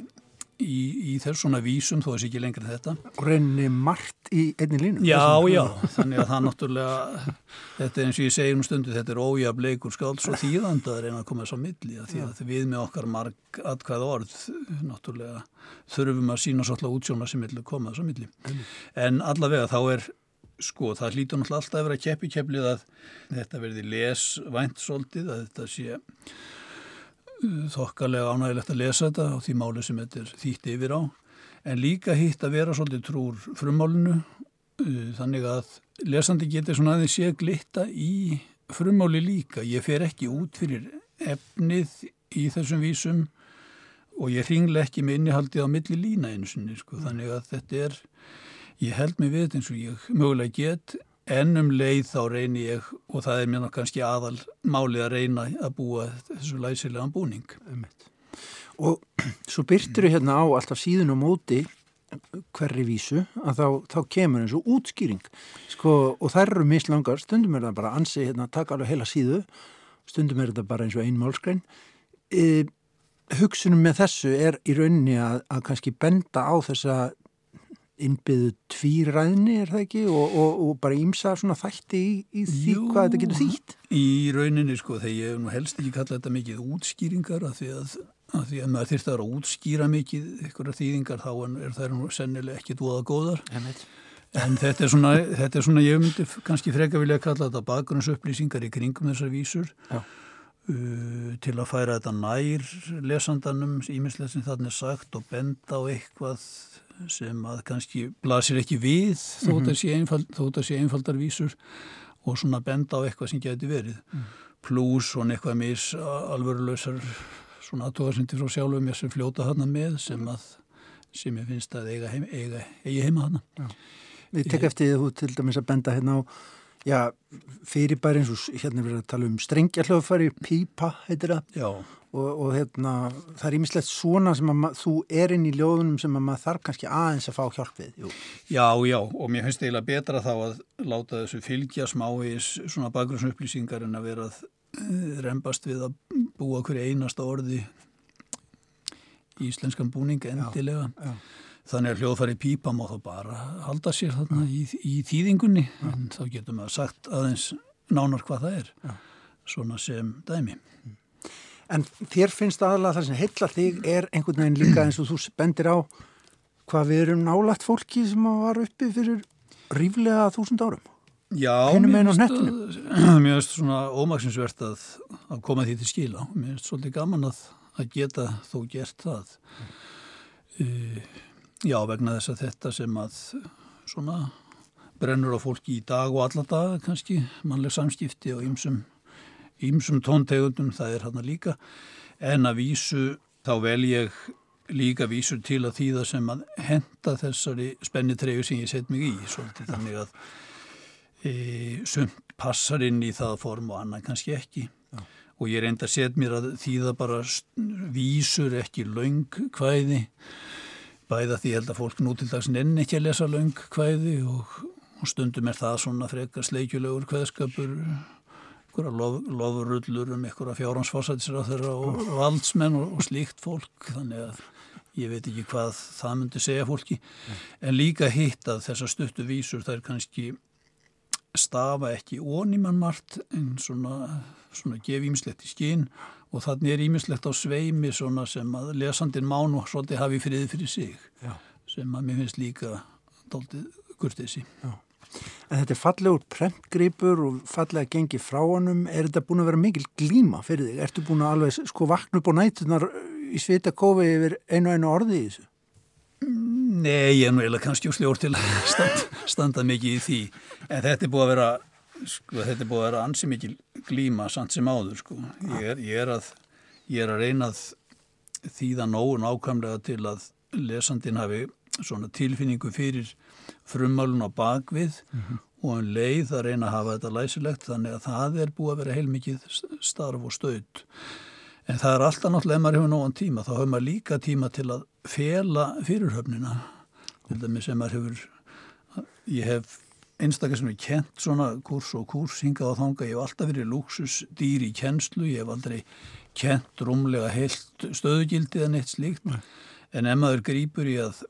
[SPEAKER 9] í, í þess svona vísum þó sé ekki lengur en þetta.
[SPEAKER 2] Og reyni margt í einni línu.
[SPEAKER 9] Já, já, þannig að það náttúrulega þetta er eins og ég segi um stundu þetta er ójafleikur skáls og þýðand að reyna að koma þess á milli að því að við með okkar marg atkvæð orð náttúrulega þurfum að sína svolítið útsjóna sem vilja koma þess á milli. En allavega þá er sko það hlýtur náttúrulega alltaf að vera keppi kepplið að þetta verði lesvænt svolítið að þetta sé þokkalega ánægilegt að lesa þetta á því máli sem þetta er þýtt yfir á en líka hitt að vera svolítið trúr frummálinu uh, þannig að lesandi getur svona aðeins sé glitta í frummáli líka ég fer ekki út fyrir efnið í þessum vísum og ég ringle ekki með innihaldið á milli lína einu sinni sko. þannig að þetta er ég held mig við eins og ég mögulega get ennum leið þá reynir ég og það er mér náttúrulega kannski aðal málið að reyna að búa þessu læsilegan búning.
[SPEAKER 2] Og svo byrtir þau hérna á alltaf síðun og móti hverri vísu að þá, þá kemur eins og útskýring. Sko, og þær eru mislangar, stundum er það bara ansi hérna, taka alveg heila síðu. Stundum er það bara eins og ein málskrein e, hugsunum með þessu er í rauninni að, að kannski benda á þessa innbyðu tvíræðni er það ekki? Og, og, og bara ímsa svona þætti í, í því Jú, hvað þetta getur þýtt?
[SPEAKER 9] í rauninni sko þegar ég nú helst ekki kallað þetta mikið útskýringar af því að, að því að maður þurfti að vera að útskýra mikið ykkur af þýðingar þá er það nú sennilega ekki dvoða góðar. En þetta er svona, þetta er svona ég myndi kannski freka vilja kalla þetta bakgrunnsupplýsingar í kringum þessar vísur uh, til að færa þetta nær lesandanum íminslega sem þarna er sagt og benda á eitthvað sem að kannski blasir ekki við þó mm -hmm. sé einfaldar vísur og svona benda á eitthvað sem geti verið mm. pluss svona eitthvað mis alvörulösar svona aðtóðarsyndi frá sjálfum mér sem fljóta hana með sem að sem ég finnst að eiga, heim, eiga, eiga heima hana
[SPEAKER 2] Já. Við tek eftir því þú til dæmis að benda hérna á já, fyrirbæri eins og hérna við erum að tala um strengja hljóðfæri, pípa heitir það
[SPEAKER 9] Já
[SPEAKER 2] og, og hérna, það er ímislegt svona sem að þú er inn í ljóðunum sem að maður þarf kannski aðeins að fá hjálp við. Jú.
[SPEAKER 9] Já, já, og mér finnst eiginlega betra þá að láta þessu fylgja smávegis svona bakgrunnsupplýsingar en að vera að uh, rembast við að búa hverju einasta orði í íslenskan búning endilega. já, já. þannig að hljóðfæri pípa má þá bara halda sér þarna í, í þýðingunni en þá getur maður sagt aðeins nánar hvað það er. Svona sem dæmi
[SPEAKER 2] En þér finnst aðalega það sem heilla þig er einhvern veginn líka eins og þú bendir á hvað við erum nálagt fólki sem var uppi fyrir ríflega þúsund árum.
[SPEAKER 9] Já, mér finnst svona ómaksinsvert að, að koma því til skila. Mér finnst svolítið gaman að, að geta þó gert það. Uh, já, vegna þess að þetta sem að svona brennur á fólki í dag og alla dag kannski, mannleg samskipti og ymsum ímsum tóntegundum, það er hann líka, en að vísu þá vel ég líka vísur til að þýða sem að henda þessari spennitregu sem ég set mig í, svolítið þannig að e, sumt passar inn í það form og annað kannski ekki. Já. Og ég reynda að set mér að þýða bara vísur ekki laung hvæði, bæða því held að fólk nú til dags nenn ekki að lesa laung hvæði og, og stundum er það svona frekar sleikjulegur hvæðskapur einhverja lof, lofrullur um einhverja fjárhansforsætisra þeirra og valdsmenn og, og slíkt fólk þannig að ég veit ekki hvað það myndi segja fólki. En líka hitt að þessar stuttu vísur þær kannski stafa ekki ónýman margt en svona, svona gef ímislegt í skín og þannig er ímislegt á sveimi svona sem að lesandin mánu svolítið hafi friði fyrir sig Já. sem að mér finnst líka doldið kurtið sín Já
[SPEAKER 2] En þetta er fallegur prentgripur og fallega gengi frá honum. Er þetta búin að vera mikil glíma fyrir þig? Ertu búin að alveg sko vakna upp á nætunar í svita kofi yfir einu einu orði í þessu?
[SPEAKER 9] Nei, ég er nú eiginlega kannski úr sljór til að standa, standa mikið í því. En þetta er búin að vera, sko, þetta er búin að vera ansi mikil glíma samt sem áður, sko. Ég er, ég er, að, ég er að reyna að þýða nógu nákvæmlega til að lesandin hafi svona tilfinningu fyrir frumálun á bakvið mm -hmm. og en leið að reyna að hafa þetta læsilegt þannig að það er búið að vera heilmikið starf og stöð en það er alltaf náttúrulega ef maður hefur nógan tíma þá hefur maður líka tíma til að fela fyrirhöfnina. Til dæmi sem maður hefur ég hef einstaklega sem er kent svona kurs og kurs hingað á þanga, ég hef alltaf verið luxus dýr í kennslu, ég hef aldrei kent rúmlega heilt stöðugildið en eitt slíkt, en ef maður grýpur í að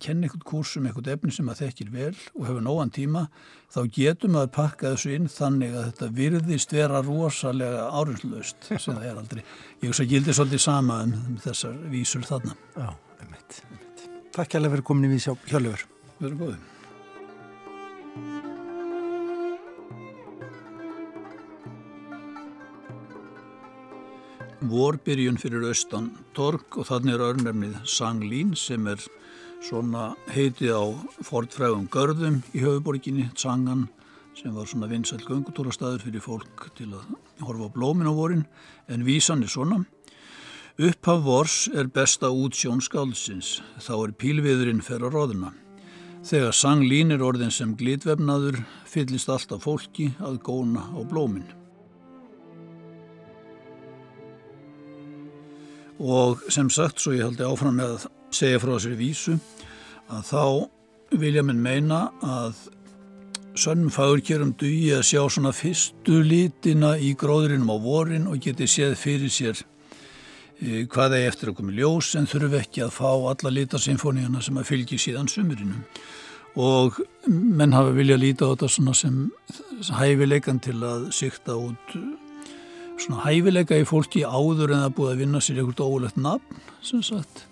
[SPEAKER 9] kenna einhvern kursum, einhvern efni sem maður þekkir vel og hefur nógan tíma, þá getum maður pakka þessu inn þannig að þetta virðist vera rosalega árinslaust sem það er aldrei. Ég veist að gildi svolítið sama um, um þessar vísur þarna.
[SPEAKER 2] Já, einmitt, einmitt. Takk hjálpa fyrir komin í vísi á Hjörlefur.
[SPEAKER 9] Verður góðið. Vorbyrjun fyrir austan Torg og þannig er örnefnið Sanglín sem er svona heitið á fortfrægum görðum í höfuborginni, Tsangan, sem var svona vinsæl göngutúrastæður fyrir fólk til að horfa á blómin á vorin, en vísan er svona. Upphaf vors er besta útsjón skálsins, þá er pílviðurinn fer á róðuna. Þegar sang línir orðin sem glitvefnaður, fyllist alltaf fólki að góna á blómin. Og sem sagt, svo ég haldi áfram með að segja frá þessari vísu að þá vilja minn meina að sönnum fagurkjörum dugi að sjá svona fyrstu lítina í gróðurinnum á vorin og geti séð fyrir sér e, hvað er eftir að koma í ljós en þurfu ekki að fá alla lítarsinfóníana sem að fylgi síðan sumurinum og menn hafa vilja líta á þetta svona sem hæfileikan til að sykta út svona hæfileika í fólki áður en það búið að vinna sér einhvert ólegt nafn sem sagt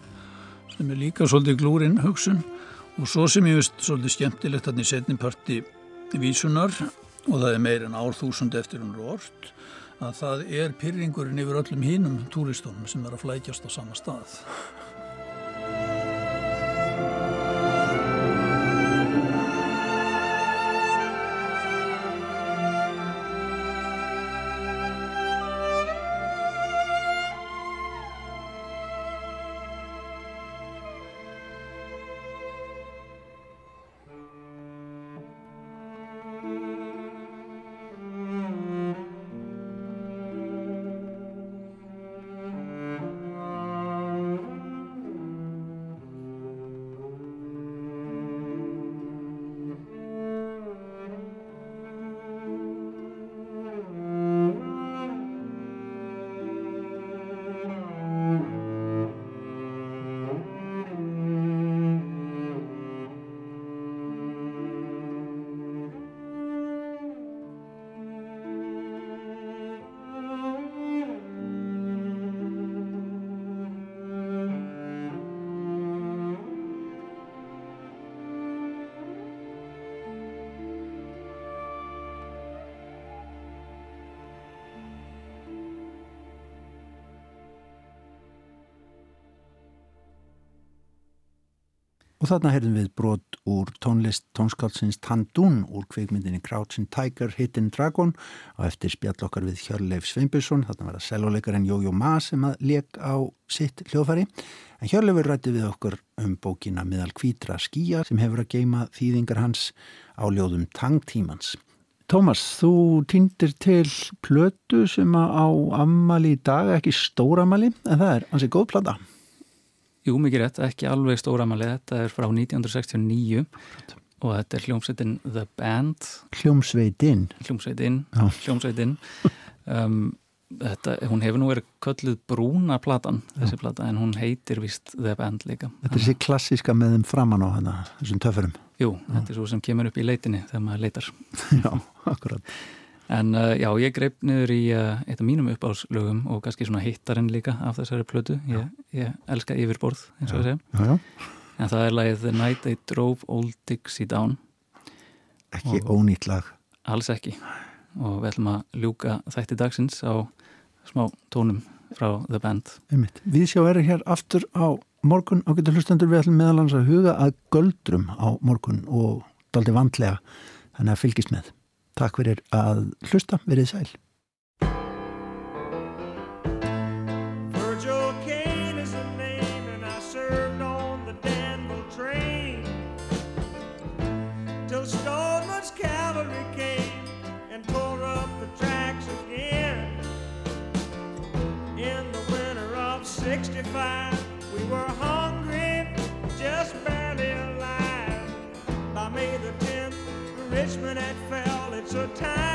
[SPEAKER 9] sem er líka svolítið glúrin hugsun og svo sem ég veist svolítið skemmtilegt hann í setniparti vísunar og það er meir en árþúsund eftir hún rort að það er pyrringurinn yfir öllum hínum túristónum sem er að flækjast á sama stað
[SPEAKER 2] Og þarna heyrðum við brot úr tónlist tónskálsins Tandún úr kveikmyndinni Crouching Tiger, Hidden Dragon og eftir spjall okkar við Hjörleif Sveinbjörnsson, þarna var það selvoleikarinn Jójó Ma sem að leik á sitt hljóðfæri. En Hjörleifur rætti við okkur um bókina Miðal Kvítra skýja sem hefur að geima þýðingar hans á ljóðum Tangtímans. Tómas, þú týndir til plötu sem á ammali í dag, ekki stóramali, en það er ansið góð plata.
[SPEAKER 1] Jú, mikið rétt, ekki alveg stóramalið, þetta er frá 1969 og þetta er hljómsveitin The Band.
[SPEAKER 2] Hljómsveitin.
[SPEAKER 1] Hljómsveitin, hljómsveitin. Um, þetta, hún hefur nú verið kölluð brúna platan, þessi Já. plata, en hún heitir vist The Band líka.
[SPEAKER 2] Þetta er þessi klassiska með þeim framann á hana, þessum töfurum.
[SPEAKER 1] Jú, Já. þetta er svo sem kemur upp í leitinni þegar maður leitar.
[SPEAKER 2] Já, akkurat.
[SPEAKER 1] En uh, já, ég greip niður í uh, eitt af mínum uppáðslögum og kannski svona hittarinn líka af þessari plötu. Ég, ég elska yfirborð, eins og það segja.
[SPEAKER 2] Já, já.
[SPEAKER 1] En það er lagið The Night They Drove Old Dixie Down.
[SPEAKER 2] Ekki og ónýtt lag.
[SPEAKER 1] Alls ekki. Og við ætlum að ljúka þætti dagsins á smá tónum frá The Band.
[SPEAKER 2] Einmitt. Við sjá verið hér aftur á morgun og getur hlustendur við ætlum meðalans að huga að göldrum á morgun og daldi vandlega. Þannig að fylgist með. Takk fyrir að hlusta, verið sæl.
[SPEAKER 10] Virgil Kane is a name and I served on the Danville train. Till Stoneman's cavalry came and tore up the tracks again. In the winter of 65 we were hungry, just barely alive. By May the 10th, Richmond had fell such a time.